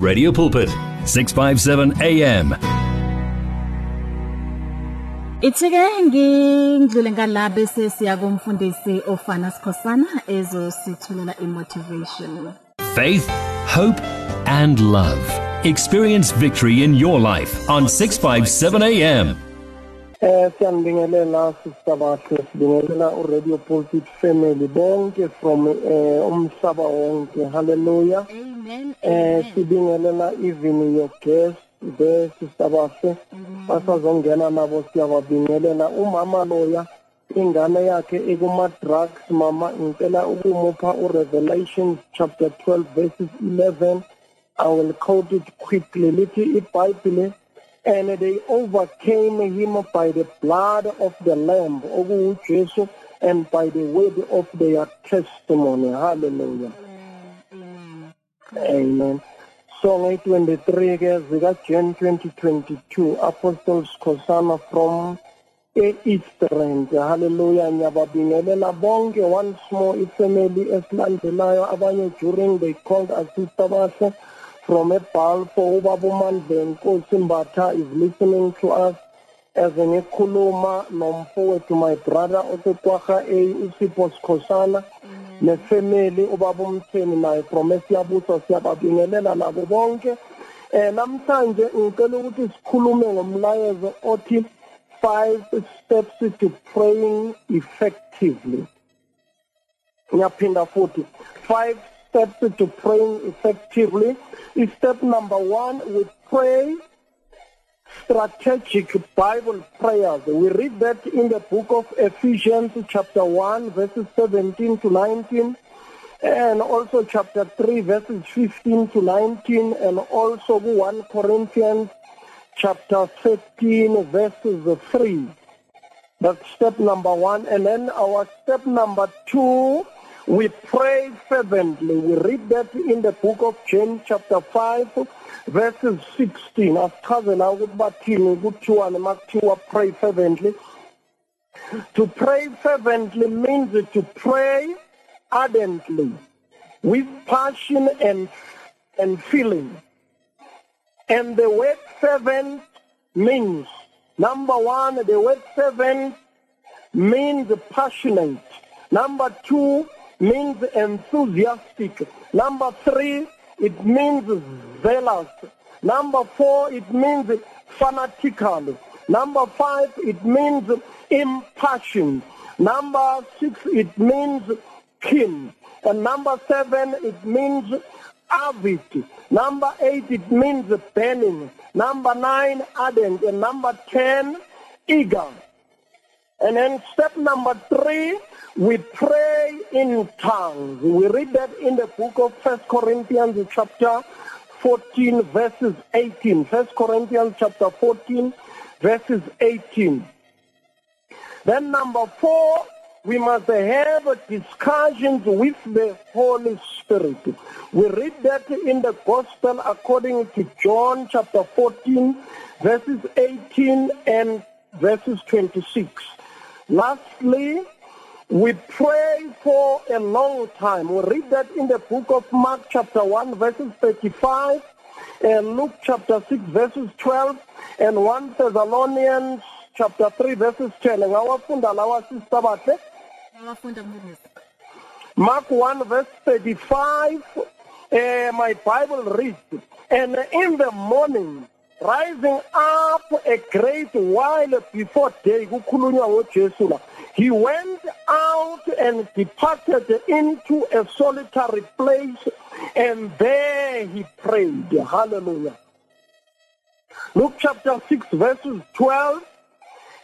Radio Pulpit 657 AM Ithike ngidlule ngala bese siya kumfundisi ofana Sikhosana ezosithulela imotivation Faith, hope and love. Experience victory in your life on 657 AM. Eh siyanibingelela sisabathe sibingelela uRadio Pulpit family bonke from eh umhlaba wonke hallelujah Amen eh sibingelela even your guest there sisabathe basazongena nabo siyababingelela umama loya ingane yakhe ekuma drugs mama ngicela ukumupha uRevelation chapter 12 verses 11 I will quote it quickly lithi iBhayibheli and they overcame him by the blood of the lamb okujesu and by the word of their testimony. Hallelujah. Amen. So nge-23 ke zika-jan 2022 apostles khosana from e-east rand hallelujah ngiyababingelela bonke once more ifamily esilandelayo. Abanye during they called us sister bahle from ebalfo ubaba umandla nkosi mbatha is listening to us as ngikhuluma nomfowethu my brother osekwaha a usipho sikhosana nefamily ubaba umtheni naye from esiyabusa siyababingelela nabo bonke. Eh namhlanje ngicela ukuthi sikhulume ngomlayezo othi five steps to praying effectively. Ngiyaphinda futhi five steps to praying effectively. Step number one we pray strategic Bible prayers. We read that in the book of Ephesians chapter 1 verses 17 to 19 and also chapter 3 verses 15 to 19 and also 1 Corinthians chapter 13 verses 3. That's step number one. And then our step number two, we pray fervently. We read that in the book of James chapter 5 verses 16 asichazela ukuthi bathini kuthiwa nemakuthiwa pray fervently. To pray fervently means to pray ardently with passion and and feeling. And the word fervent means number 1 the word fervent means passionate. Number 2 means enthusiastic number 3 it means zealous. Number four, it means fanatical. Number five, it means impassioned. Number six, it means keen. And number seven, it means avid. Number eight, it means burning. Number nine, ardent. And number ten, eager. And then step number three, we pray in tongues. We read that in the book of First Corinthians chapter 14 verses 18. First Corinthians chapter 14 verses 18. Then number four, we must have discussions with the Holy Spirit. We read that in the Gospel according to John chapter 14 verses 18 and verses 26. Lastly, we pray for a long time. We read that in the book of Mark chapter 1 verses 35 and Luke chapter 6 verses 12 and 1 Thessalonians chapter 3 verses 10. Ngawafunda lawa sister bahle. Ngiyafunda mfundisi Mark 1 verse 35 uh, my Bible reads and in the morning rising up a great while before day kukhulunywa ngoJesu la. He went out and departed into a solitary place and there he prayed. Hallelujah. Luke chapter 6 verses 12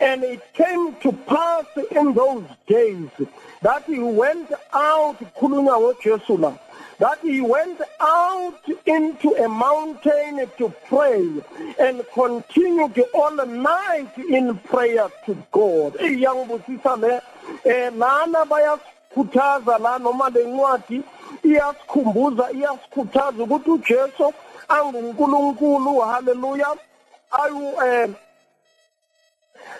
and it came to pass in those days that he went out khulunywa ngoJesu la that he went out into a mountain to pray and continued all night in prayer to God. Iyangibusisa le eh lana bayasikhuthaza la noma lencwadi iyasikhumbuza iyasikhuthaza ukuthi uJesu anguNkulunkulu hallelujah ayu eh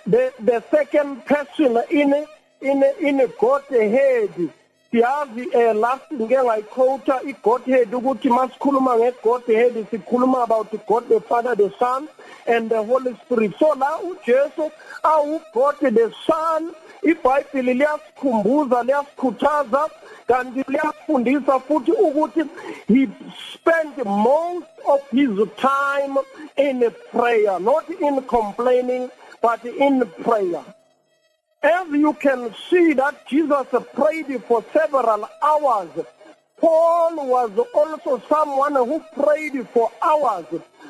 the the second person in in in Godhead siyazi eh last ngeke ngayiquota igodhead ukuthi masikhuluma ngegodhead sikhuluma about God the Father the Son and the Holy Spirit. So la uJesu awu God the Son iBhayibheli liyasikhumbuza liyasikhuthaza kanti liyafundisa futhi ukuthi he spent most of his time in prayer not in complaining but in prayer. As you can see that Jesus prayed for several hours Paul was also someone who prayed for hours.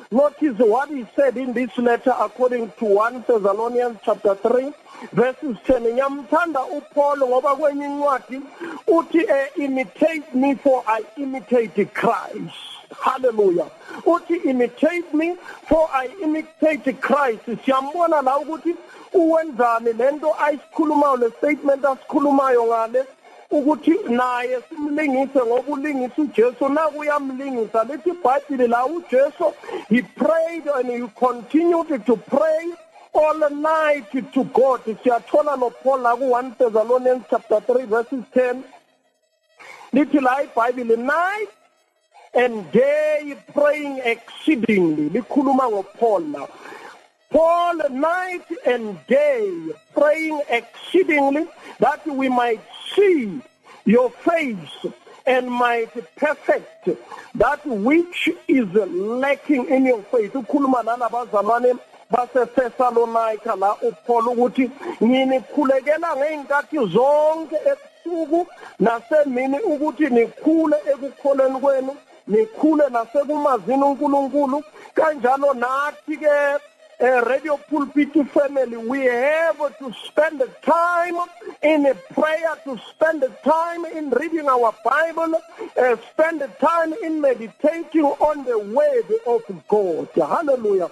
Notice what he said in this letter according to 1 Thessalonians chapter 3 verses 10 ngiyamthanda uPaul ngoba kwenye incwadi uthi eh, imitate me for I imitate Christ. Hallelujah. Uthi imitate me for I imitate Christ. Siyambona la ukuthi uwenzani lento ayisikhulumayo le statement asikhulumayo ngale? Ukuthi naye simlingise ngoba ulingisa uJesu nakuyamlingisa lithi iBhayibheli la uJesu he prayed and he continued to pray all night to God. Siyathola noPaul la ku1 Thessalonians chapter 3 verses 10 lithi la iBhayibheli night and day praying exceedingly. Likhuluma ngoPaul now Paul night and day praying exceedingly that we might see your face and might perfect that which is lacking in your faith. Ukhuluma nalabazalwane baseThessalonika la uPaul ukuthi nginikhulekela ngeinkathi zonke ebusuku nasemini ukuthi nikhule ekukholeni kwenu nikhule nasekumazini uNkulunkulu. Kanjalo nathi ke uh, radio pulpit family we have to spend time in prayer to spend time in reading our bible uh, spend time in meditating on the word of god. Hallelujah.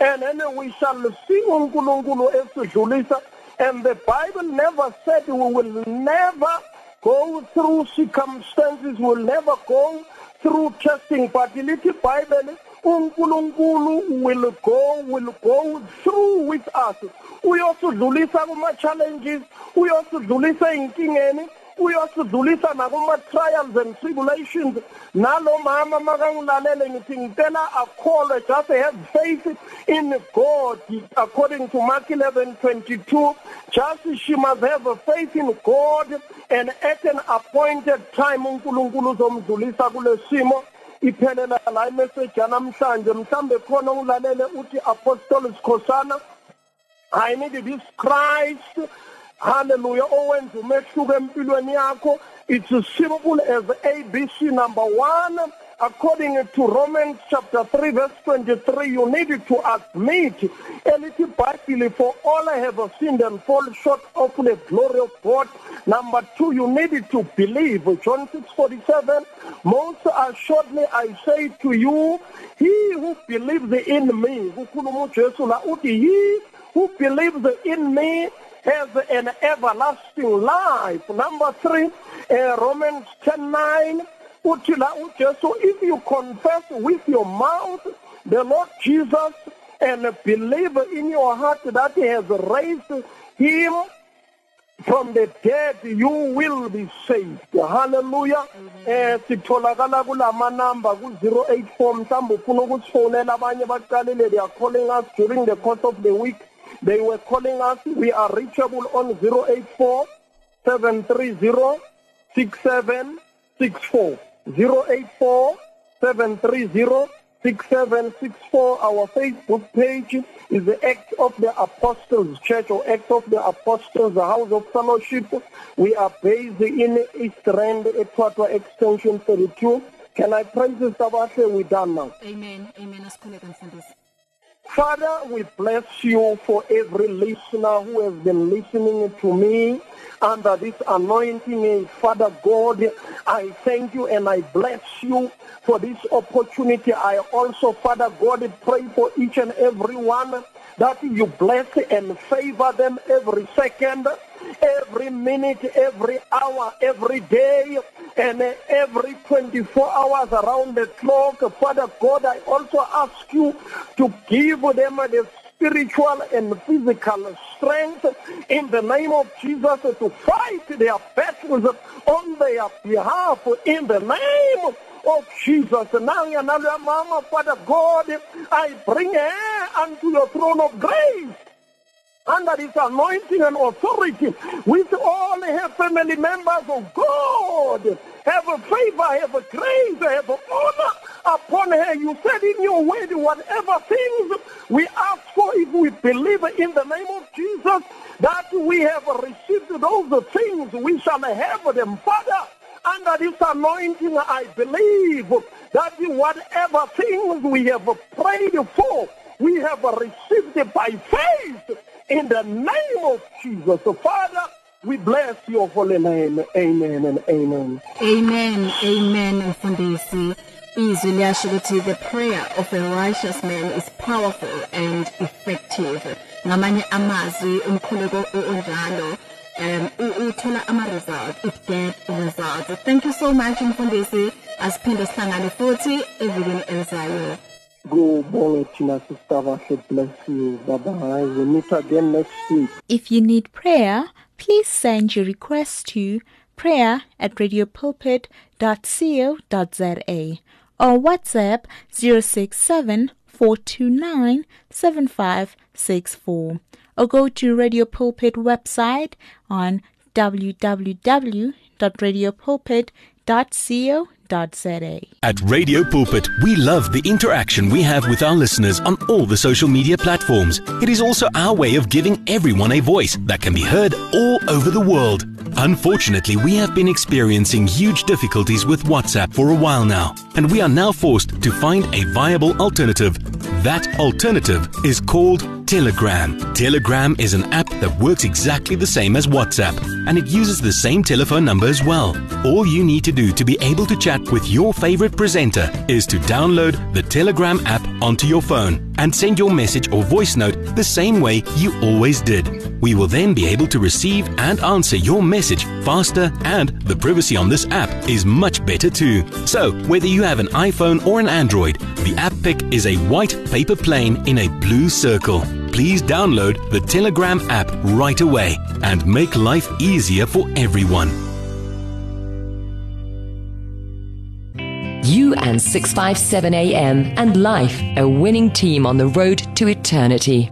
And then we shall see uNkulunkulu esidlulisa and the bible never said we will never go through circumstances will never go through testing but lithi bible uNkulunkulu will go will go through with us. Uyosidlulisa kuma challenges uyosidlulisa inkingeni uyosidlulisa nakuma trials and tribulations. Nalo mama makangilalele ngithi ngicela akholwe just have faith in God according to Mark 11:22 just she must have a faith in God and at an appointed time uNkulunkulu uzomdlulisa kulesimo iphelela la imessage yanamhlanje mhlambe khona ungilalele uthi apostle Sikhosana I need this Christ. Hallelujah. Owenza umehluko empilweni yakho. It's as simple as abc number 1 according to Romans chapter 3 verse 23 you need to admit elithi bible for all have sinned and fall short of the glory of God number 2 you need to believe John 6:47 most assuredly I say to you he who believes in me kukhuluma uJesu la uthi he who believes in me has an everlasting life. Number three, uh, Romans 10 9. Uthi la uJesu if you confess with your mouth the Lord Jesus and believe in your heart that he has raised him from the dead you will be saved. Hallelujah. Eh sitholakala kulama number ku 084 mhlawumbe ufuna ukusifonela abanye baqalile they are calling us during the course of the week. They were calling us we are reachable on 084 730 6764 084 730 6764 our facebook page is the act of the apostles church or act of the apostles the house of fellowship. We are based in east rand etwatwa extension 32 can i praise the sabahle we done now. Amen. Amen. Father, we bless you for every listener who has been listening to me under this anointing. Father God, I thank you and I bless you for this opportunity. I also, Father God, pray for each and every one that you bless and favor them every second, every minute, every hour, every day, and every 24 hours around the clock. Father God, I also ask you to give them the spiritual and physical strength in the name of Jesus to fight their battles on their behalf in the name of Jesus. Now, mama, Father God, I bring her unto your throne of grace under his anointing and authority with all her family members of God. Have a favor, have a grace, have a honor upon her. You said in your word, whatever things we ask for, if we believe in the name of Jesus, that we have received those things, we shall have them. Father, under this anointing, I believe that whatever things we have prayed for, we have received by faith in the name of Jesus. So, Father, we bless your holy name. Amen and amen. Amen. Amen. Mfundisi. Izwi liyasho ukuthi the prayer of a righteous man is powerful and effective. Ngamanye amazwi umkhuleko onjalo um uthola ama results it get results. Thank you so much Mfundisi. Asiphinde sihlangane futhi evikini elizayo. If you need prayer, please send your request to prayer at radiopulpit.co.za or WhatsApp 067 429 7564 or go to Radio Pulpit website on www.radiopulpit.co.za. At Radio Pulpit, we love the interaction we have with our listeners on all the social media platforms. It is also our way of giving everyone a voice that can be heard all over the world. Unfortunately, we have been experiencing huge difficulties with WhatsApp for a while now, and we are now forced to find a viable alternative. That alternative is called Telegram. Telegram is an app that works exactly the same as WhatsApp, and it uses the same telephone number as well. All you need to do to be able to chat with your favorite presenter is to download the Telegram app onto your phone and send your message or voice note the same way you always did. We will then be able to receive and answer your message faster, and the privacy on this app is much better too. So, whether you have an iPhone or an Android, the app pic is a white paper plane in a blue circle. Please download the Telegram app right away and make life easier for everyone. You and 657 AM and Life, a winning team on the road to eternity.